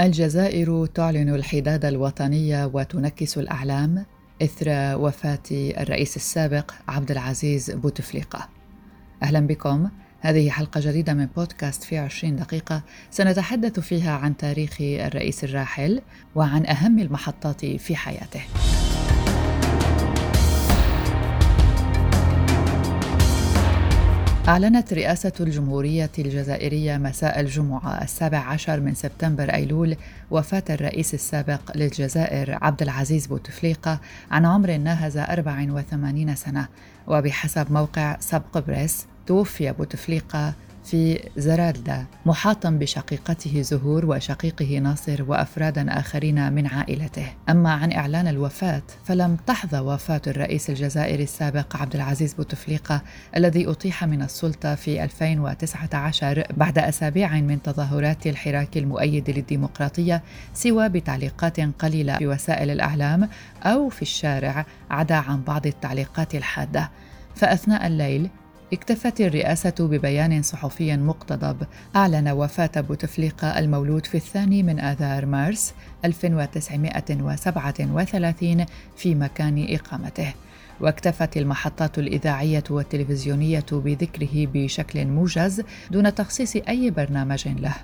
الجزائر تعلن الحداد الوطني وتنكس الأعلام إثر وفاة الرئيس السابق عبد العزيز بوتفليقة. أهلا بكم. هذه حلقة جديدة من بودكاست في عشرين دقيقة. سنتحدث فيها عن تاريخ الرئيس الراحل وعن أهم المحطات في حياته. أعلنت رئاسة الجمهورية الجزائرية مساء الجمعة السابع عشر من سبتمبر أيلول وفاة الرئيس السابق للجزائر عبد العزيز بوتفليقة عن عمر ناهز 84 سنة. وبحسب موقع سبق بريس توفي بوتفليقة في زرالدا محاطا بشقيقته زهور وشقيقه ناصر وافرادا آخرين من عائلته. أما عن إعلان الوفاة فلم تحظى وفاة الرئيس الجزائري السابق عبد العزيز بوتفليقة الذي أطيح من السلطة في 2019 بعد أسابيع من تظاهرات الحراك المؤيد للديمقراطية سوى بتعليقات قليلة في وسائل الإعلام أو في الشارع عدا عن بعض التعليقات الحادة. فأثناء الليل اكتفت الرئاسة ببيان صحفي مقتضب. أعلن وفاة بوتفليقة المولود في الثاني من آذار مارس 1937 في مكان إقامته. واكتفت المحطات الإذاعية والتلفزيونية بذكره بشكل موجز دون تخصيص أي برنامج له.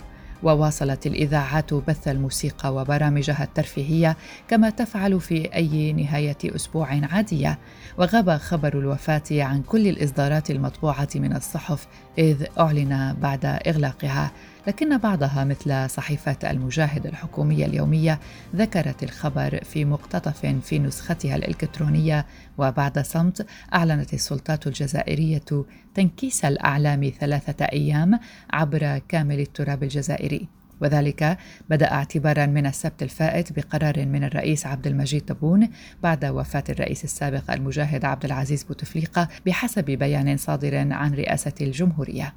وواصلت الإذاعات بث الموسيقى وبرامجها الترفيهية كما تفعل في أي نهاية أسبوع عادية. وغاب خبر الوفاة عن كل الإصدارات المطبوعة من الصحف إذ أعلن بعد إغلاقها لكن بعضها مثل صحيفة المجاهد الحكومية اليومية ذكرت الخبر في مقتطف في نسختها الإلكترونية وبعد صمت أعلنت السلطات الجزائرية تنكيس الأعلام ثلاثة أيام عبر كامل التراب الجزائري وذلك بدأ اعتبارا من السبت الفائت بقرار من الرئيس عبد المجيد تبون بعد وفاة الرئيس السابق المجاهد عبد العزيز بوتفليقة بحسب بيان صادر عن رئاسة الجمهورية.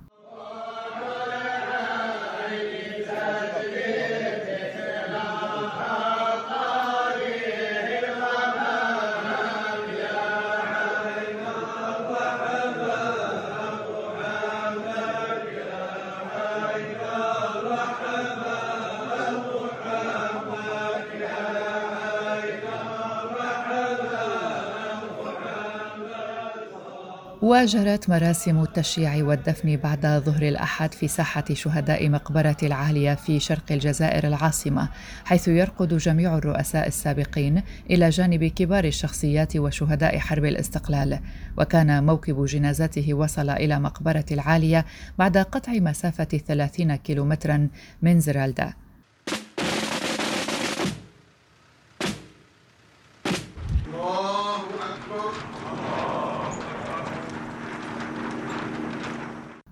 وجرت مراسم التشييع والدفن بعد ظهر الأحد في ساحة شهداء مقبرة العالية في شرق الجزائر العاصمة حيث يرقد جميع الرؤساء السابقين إلى جانب كبار الشخصيات وشهداء حرب الاستقلال. وكان موكب جنازته وصل إلى مقبرة العالية بعد قطع مسافة 30 كيلومترا من زرالدا.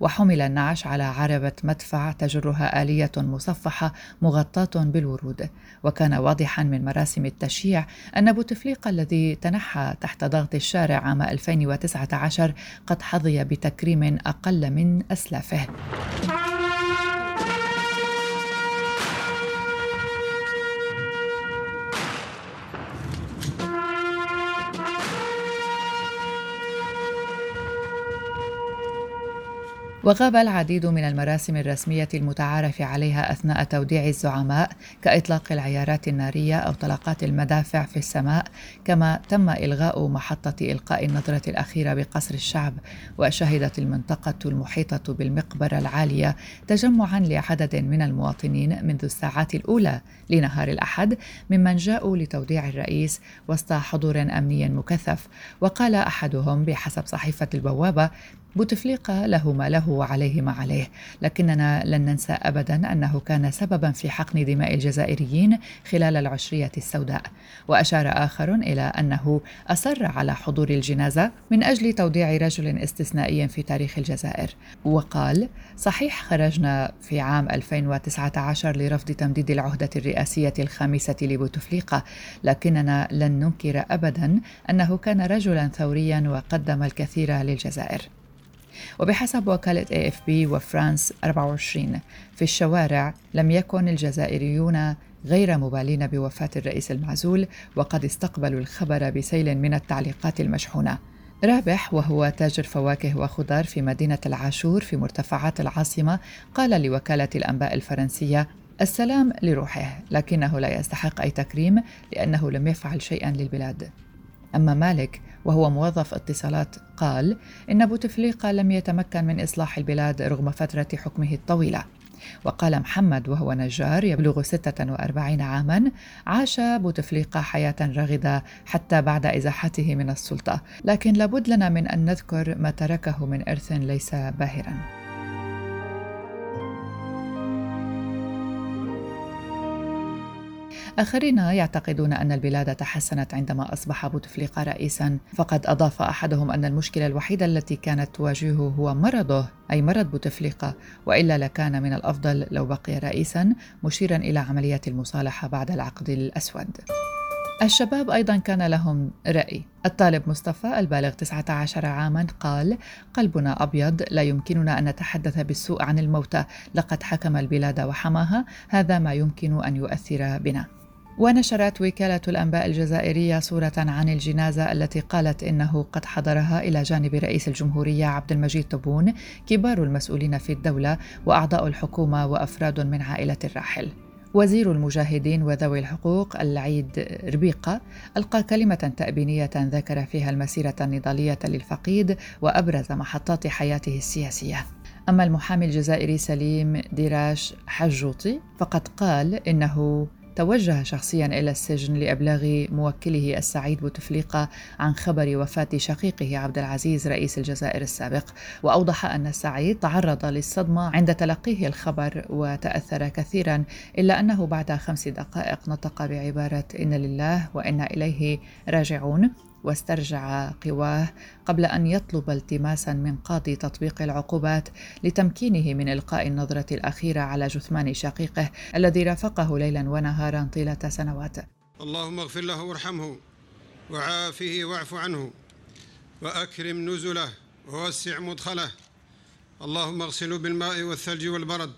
وحمل النعش على عربة مدفع تجرها آلية مصفحة مغطاة بالورود. وكان واضحا من مراسم التشييع أن بوتفليقة الذي تنحى تحت ضغط الشارع عام 2019 قد حظي بتكريم أقل من أسلافه. وغاب العديد من المراسم الرسمية المتعارف عليها أثناء توديع الزعماء كإطلاق العيارات النارية أو طلقات المدافع في السماء كما تم إلغاء محطة إلقاء النظرة الأخيرة بقصر الشعب وشهدت المنطقة المحيطة بالمقبرة العالية تجمعا لعدد من المواطنين منذ الساعات الأولى لنهار الأحد ممن جاءوا لتوديع الرئيس وسط حضور أمني مكثف. وقال أحدهم بحسب صحيفة البوابة بوتفليقة له ما له وعليه ما عليه. لكننا لن ننسى أبدا أنه كان سببا في حقن دماء الجزائريين خلال العشرية السوداء. وأشار آخر إلى أنه أصر على حضور الجنازة من أجل توديع رجل استثنائي في تاريخ الجزائر. وقال صحيح خرجنا في عام 2019 لرفض تمديد العهدة الرئاسية الخامسة لبوتفليقة لكننا لن ننكر أبدا أنه كان رجلا ثوريا وقدم الكثير للجزائر. وبحسب وكالة بي وفرانس 24 في الشوارع لم يكن الجزائريون غير مبالين بوفاة الرئيس المعزول وقد استقبلوا الخبر بسيل من التعليقات المشحونة. رابح وهو تاجر فواكه وخضار في مدينة العاشور في مرتفعات العاصمة قال لوكالة الأنباء الفرنسية السلام لروحه لكنه لا يستحق أي تكريم لأنه لم يفعل شيئا للبلاد. أما مالك وهو موظف اتصالات قال إن بوتفليقة لم يتمكن من إصلاح البلاد رغم فترة حكمه الطويلة. وقال محمد وهو نجار يبلغ 46 عاما عاش بوتفليقة حياة رغدة حتى بعد إزاحته من السلطة. لكن لابد لنا من أن نذكر ما تركه من إرث ليس باهرا. آخرين يعتقدون أن البلاد تحسنت عندما أصبح بوتفليقة رئيسا. فقد أضاف أحدهم أن المشكلة الوحيدة التي كانت تواجهه هو مرضه أي مرض بوتفليقة وإلا لكان من الأفضل لو بقي رئيسا مشيرا إلى عملية المصالحة بعد العقد الأسود. الشباب أيضا كان لهم رأي. الطالب مصطفى البالغ 19 عاما قال قلبنا أبيض لا يمكننا أن نتحدث بالسوء عن الموتى. لقد حكم البلاد وحماها هذا ما يمكن أن يؤثر بنا. ونشرت وكالة الأنباء الجزائرية صورة عن الجنازة التي قالت إنه قد حضرها إلى جانب رئيس الجمهورية عبد المجيد تبون كبار المسؤولين في الدولة وأعضاء الحكومة وأفراد من عائلة الراحل. وزير المجاهدين وذوي الحقوق العيد ربيقة ألقى كلمة تأبينية ذكر فيها المسيرة النضالية للفقيد وأبرز محطات حياته السياسية. أما المحامي الجزائري سليم ديراش حجوطي فقد قال إنه توجه شخصيا إلى السجن لإبلاغ موكله السعيد بوتفليقة عن خبر وفاة شقيقه عبد العزيز رئيس الجزائر السابق. وأوضح أن السعيد تعرض للصدمة عند تلقيه الخبر وتأثر كثيرا إلا أنه بعد خمس دقائق نطق بعبارة إن لله وإنا إليه راجعون. واسترجع قواه قبل أن يطلب التماسا من قاضي تطبيق العقوبات لتمكينه من إلقاء النظرة الأخيرة على جثمان شقيقه الذي رافقه ليلا ونهارا طيلة سنوات. اللهم اغفر له وارحمه وعافه واعف عنه وأكرم نزله ووسع مدخله. اللهم اغسله بالماء والثلج والبرد.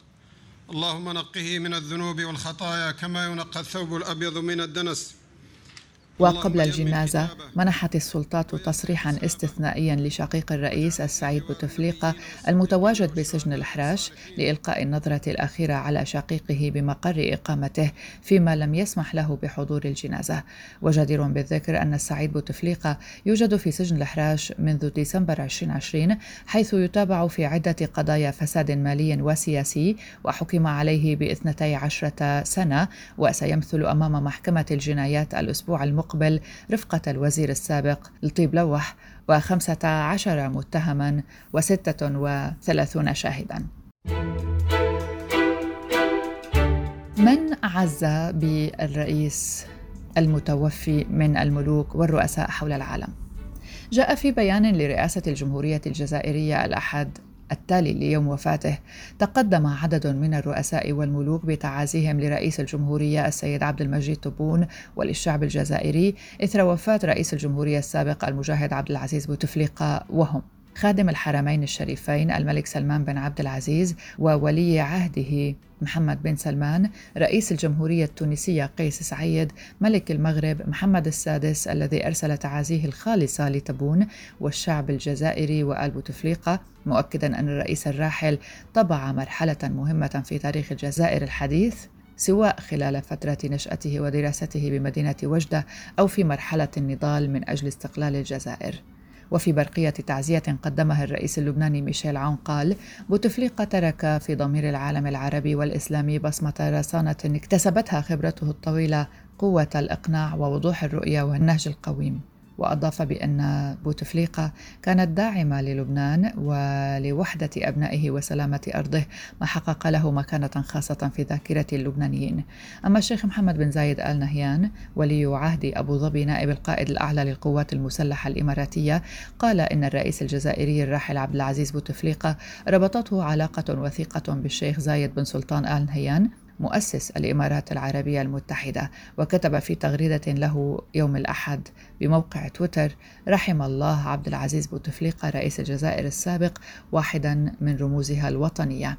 اللهم نقه من الذنوب والخطايا كما ينقى الثوب الأبيض من الدنس. وقبل الجنازة منحت السلطات تصريحا استثنائيا لشقيق الرئيس السعيد بوتفليقة المتواجد بسجن الحراش لإلقاء النظرة الأخيرة على شقيقه بمقر إقامته فيما لم يسمح له بحضور الجنازة. وجدير بالذكر أن السعيد بوتفليقة يوجد في سجن الحراش منذ ديسمبر 2020 حيث يتابع في عدة قضايا فساد مالي وسياسي وحكم عليه باثنتي عشرة سنة وسيمثل أمام محكمة الجنايات الأسبوع المقبل المقبل رفقة الوزير السابق لطيب لوح وخمسة عشر متهما وستة وثلاثون شاهدا. من عز بالرئيس المتوفي من الملوك والرؤساء حول العالم؟ جاء في بيان لرئاسة الجمهورية الجزائرية الأحد التالي ليوم وفاته تقدم عدد من الرؤساء والملوك بتعازيهم لرئيس الجمهورية السيد عبد المجيد تبون وللشعب الجزائري إثر وفاة رئيس الجمهورية السابق المجاهد عبد العزيز بوتفليقة وهم. خادم الحرمين الشريفين الملك سلمان بن عبد العزيز وولي عهده محمد بن سلمان رئيس الجمهورية التونسية قيس سعيد ملك المغرب محمد السادس الذي أرسل تعازيه الخالصة لتبون والشعب الجزائري وآل بوتفليقة مؤكدا أن الرئيس الراحل طبع مرحلة مهمة في تاريخ الجزائر الحديث سواء خلال فترة نشأته ودراسته بمدينة وجدة أو في مرحلة النضال من أجل استقلال الجزائر. وفي برقية تعزية قدمها الرئيس اللبناني ميشيل عون قال بوتفليقة ترك في ضمير العالم العربي والإسلامي بصمة رصانة اكتسبتها خبرته الطويلة قوة الإقناع ووضوح الرؤية والنهج القويم. وأضاف بأن بوتفليقة كانت داعمة للبنان ولوحدة أبنائه وسلامة أرضه ما حقق له مكانة خاصة في ذاكرة اللبنانيين. أما الشيخ محمد بن زايد آل نهيان ولي عهد أبو ظبي نائب القائد الأعلى للقوات المسلحة الإماراتية قال إن الرئيس الجزائري الراحل عبد العزيز بوتفليقة ربطته علاقة وثيقة بالشيخ زايد بن سلطان آل نهيان مؤسس الإمارات العربية المتحدة وكتب في تغريدة له يوم الأحد بموقع تويتر رحم الله عبد العزيز بوتفليقة رئيس الجزائر السابق واحدا من رموزها الوطنية.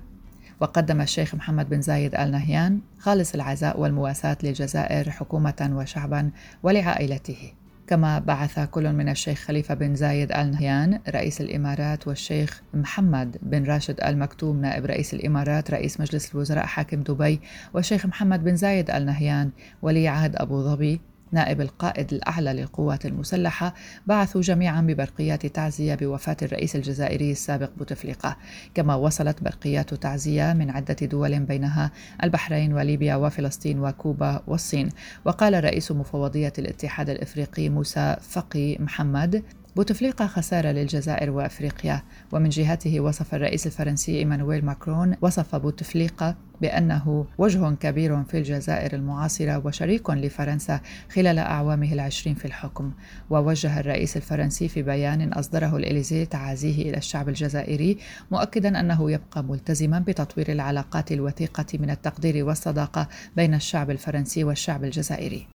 وقدم الشيخ محمد بن زايد آل نهيان خالص العزاء والمواساة للجزائر حكومة وشعبا ولعائلته. كما بعث كل من الشيخ خليفة بن زايد آل نهيان رئيس الإمارات والشيخ محمد بن راشد آل مكتوم نائب رئيس الإمارات رئيس مجلس الوزراء حاكم دبي والشيخ محمد بن زايد آل نهيان ولي عهد أبو ظبي نائب القائد الأعلى للقوات المسلحة بعثوا جميعا ببرقيات تعزية بوفاة الرئيس الجزائري السابق بوتفليقة. كما وصلت برقيات تعزية من عدة دول بينها البحرين وليبيا وفلسطين وكوبا والصين. وقال رئيس مفوضية الاتحاد الإفريقي موسى فقي محمد بوتفليقة خسارة للجزائر وأفريقيا. ومن جهته وصف الرئيس الفرنسي إيمانويل ماكرون وصف بوتفليقة بأنه وجه كبير في الجزائر المعاصرة وشريك لفرنسا خلال أعوامه العشرين في الحكم. ووجه الرئيس الفرنسي في بيان أصدره الإليزي تعازيه إلى الشعب الجزائري مؤكدا أنه يبقى ملتزما بتطوير العلاقات الوثيقة من التقدير والصداقة بين الشعب الفرنسي والشعب الجزائري.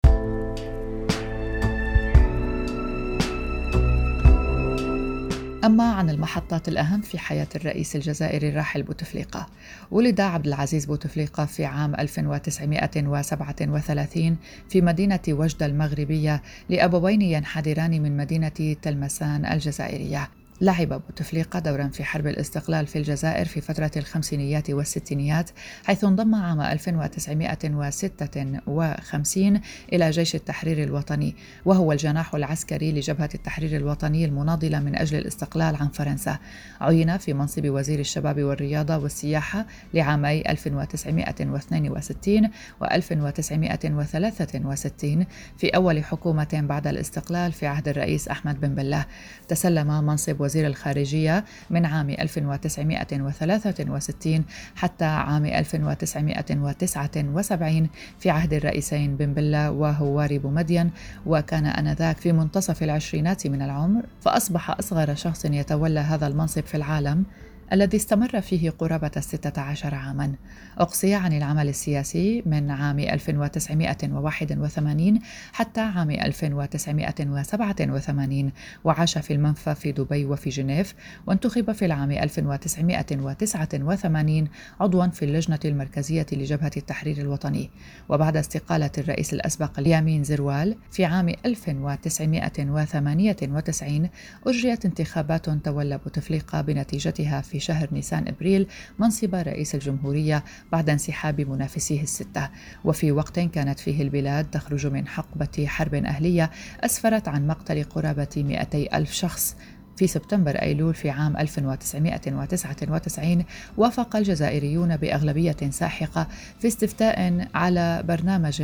أما عن المحطات الأهم في حياة الرئيس الجزائري الراحل بوتفليقة. ولد عبد العزيز بوتفليقة في عام 1937 في مدينة وجدة المغربية لأبوين ينحدران من مدينة تلمسان الجزائرية. لعب بوتفليقة دورا في حرب الاستقلال في الجزائر في فترة الخمسينيات والستينيات حيث انضم عام 1956 إلى جيش التحرير الوطني وهو الجناح العسكري لجبهة التحرير الوطني المناضلة من أجل الاستقلال عن فرنسا. عين في منصب وزير الشباب والرياضة والسياحة لعامي 1962 و 1963 في أول حكومة بعد الاستقلال في عهد الرئيس أحمد بن بله تسلم منصب وزير الخارجية من عام 1963 حتى عام 1979 في عهد الرئيسين بن بلة وهواري بومدين وكان آنذاك في منتصف العشرينات من العمر. فأصبح أصغر شخص يتولى هذا المنصب في العالم الذي استمر فيه قرابة الستة عشر عاما. أقصي عن العمل السياسي من عام 1981 حتى عام 1987 وعاش في المنفى في دبي وفي جنيف وانتخب في العام 1989 عضوا في اللجنة المركزية لجبهة التحرير الوطني. وبعد استقالة الرئيس الأسبق اليامين زروال في عام 1998 أجريت انتخابات تولى بوتفليقة بنتيجتها في شهر نيسان إبريل منصب رئيس الجمهورية بعد انسحاب منافسيه الستة. وفي وقت كانت فيه البلاد تخرج من حقبة حرب أهلية أسفرت عن مقتل قرابة 200 ألف شخص. في سبتمبر أيلول في عام 1999 وافق الجزائريون بأغلبية ساحقة في استفتاء على برنامج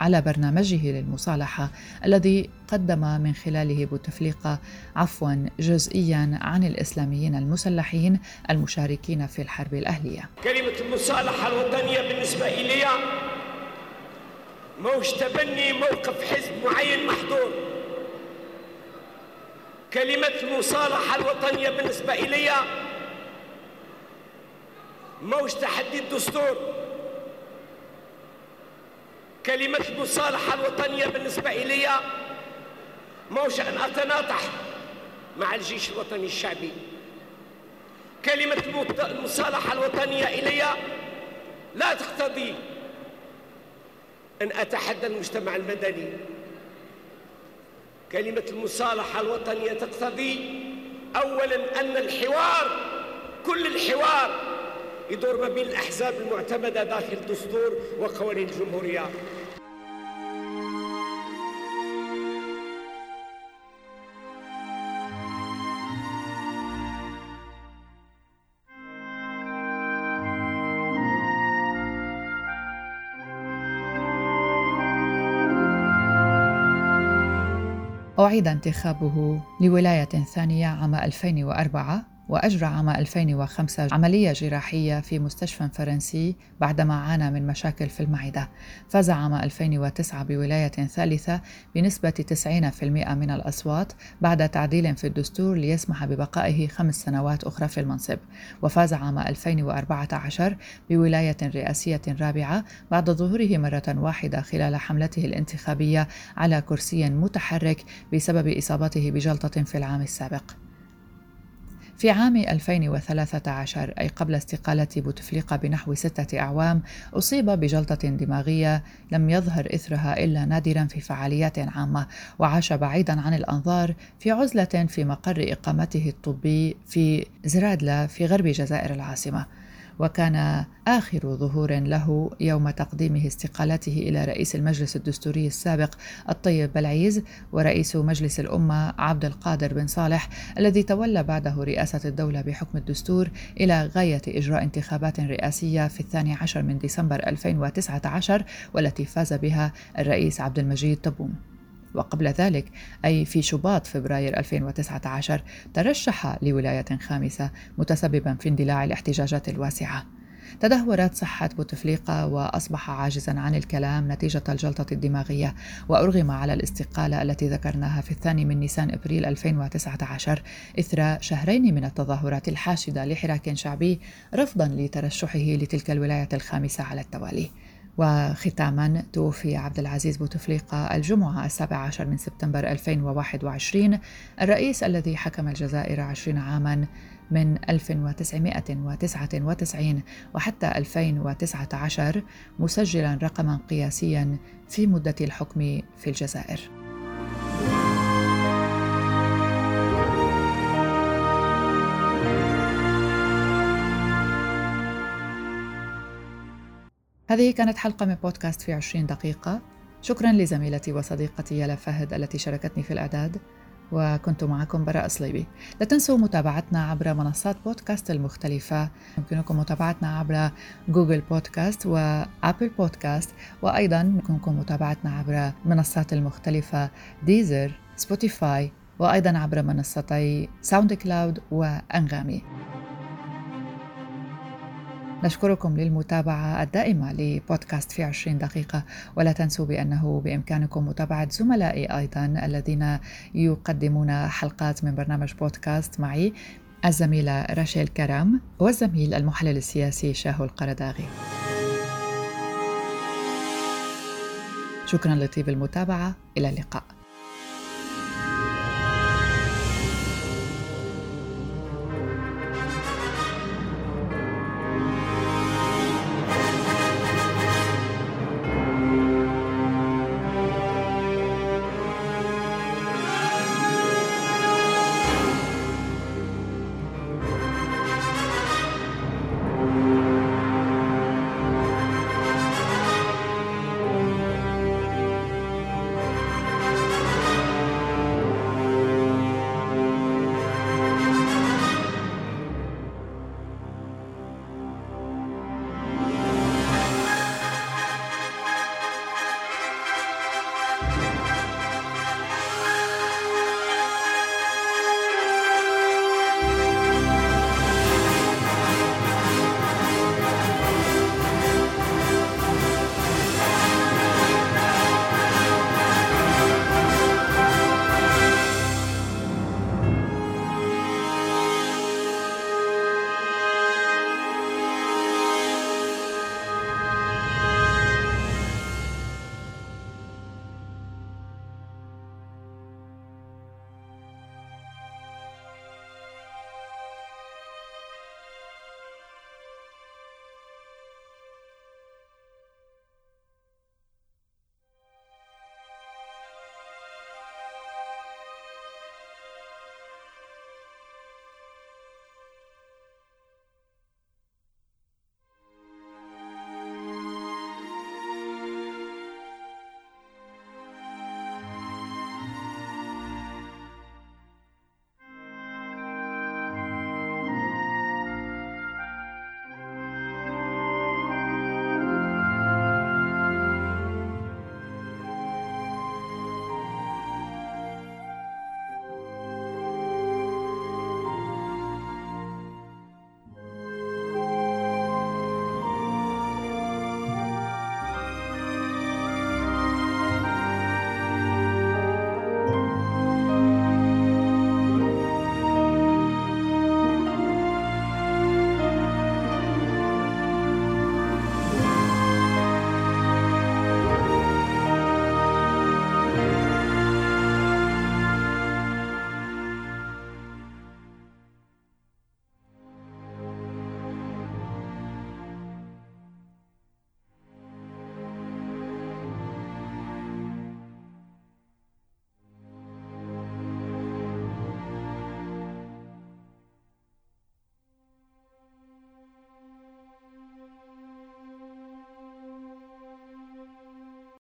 على برنامجه للمصالحة الذي قدم من خلاله بوتفليقة عفوا جزئيا عن الإسلاميين المسلحين المشاركين في الحرب الأهلية. كلمة المصالحة الوطنية بالنسبة إلي موش تبني موقف حزب معين محظور. كلمة المصالحة الوطنية بالنسبة إلي موش تحدي الدستور. كلمة المصالحة الوطنية بالنسبة إلي موش أن أتناطح مع الجيش الوطني الشعبي. كلمة المصالحة الوطنية إلي لا تقتضي أن أتحدى المجتمع المدني. كلمة المصالحة الوطنية تقتضي أولا أن الحوار كل الحوار يدور ما بين الأحزاب المعتمدة داخل الدستور وقوانين الجمهورية. أعيد انتخابه لولاية ثانية عام 2004 وأجرى عام 2005 عملية جراحية في مستشفى فرنسي بعدما عانى من مشاكل في المعدة. فاز عام 2009 بولاية ثالثة بنسبة 90% من الأصوات بعد تعديل في الدستور ليسمح ببقائه خمس سنوات أخرى في المنصب. وفاز عام 2014 بولاية رئاسية رابعة بعد ظهوره مرة واحدة خلال حملته الانتخابية على كرسي متحرك بسبب إصابته بجلطة في العام السابق. في عام 2013 أي قبل استقالة بوتفليقة بنحو ستة أعوام أصيب بجلطة دماغية لم يظهر إثرها إلا نادرا في فعاليات عامة وعاش بعيدا عن الأنظار في عزلة في مقر إقامته الطبي في زرادلا في غرب جزائر العاصمة. وكان آخر ظهور له يوم تقديمه استقالته إلى رئيس المجلس الدستوري السابق الطيب بلعيز ورئيس مجلس الأمة عبد القادر بن صالح الذي تولى بعده رئاسة الدولة بحكم الدستور إلى غاية إجراء انتخابات رئاسية في الثاني عشر من ديسمبر 2019 والتي فاز بها الرئيس عبد المجيد تبون وقبل ذلك أي في شباط فبراير 2019 ترشح لولاية خامسة متسببا في اندلاع الاحتجاجات الواسعة. تدهورت صحة بوتفليقة وأصبح عاجزا عن الكلام نتيجة الجلطة الدماغية وأرغم على الاستقالة التي ذكرناها في الثاني من نيسان إبريل 2019 إثر شهرين من التظاهرات الحاشدة لحراك شعبي رفضا لترشحه لتلك الولاية الخامسة على التوالي. وختاما توفي عبد العزيز بوتفليقة الجمعة السابع عشر من سبتمبر 2021 الرئيس الذي حكم الجزائر عشرين عاما من 1999 وحتى 2019 مسجلا رقما قياسيا في مدة الحكم في الجزائر. هذه كانت حلقة من بودكاست في عشرين دقيقة. شكرا لزميلتي وصديقتي يلا فهد التي شاركتني في الإعداد وكنت معكم براء صليبي لا تنسوا متابعتنا عبر منصات بودكاست المختلفة. يمكنكم متابعتنا عبر جوجل بودكاست وأبل بودكاست وأيضا يمكنكم متابعتنا عبر منصات المختلفة ديزر سبوتيفاي وأيضا عبر منصتي ساوند كلاود وأنغامي نشكركم للمتابعة الدائمة لبودكاست في 20 دقيقة ولا تنسوا بأنه بإمكانكم متابعة زملائي أيضا الذين يقدمون حلقات من برنامج بودكاست معي الزميلة راشيل كرام والزميل المحلل السياسي شاهو القرداغي. شكرا لطيب المتابعة إلى اللقاء.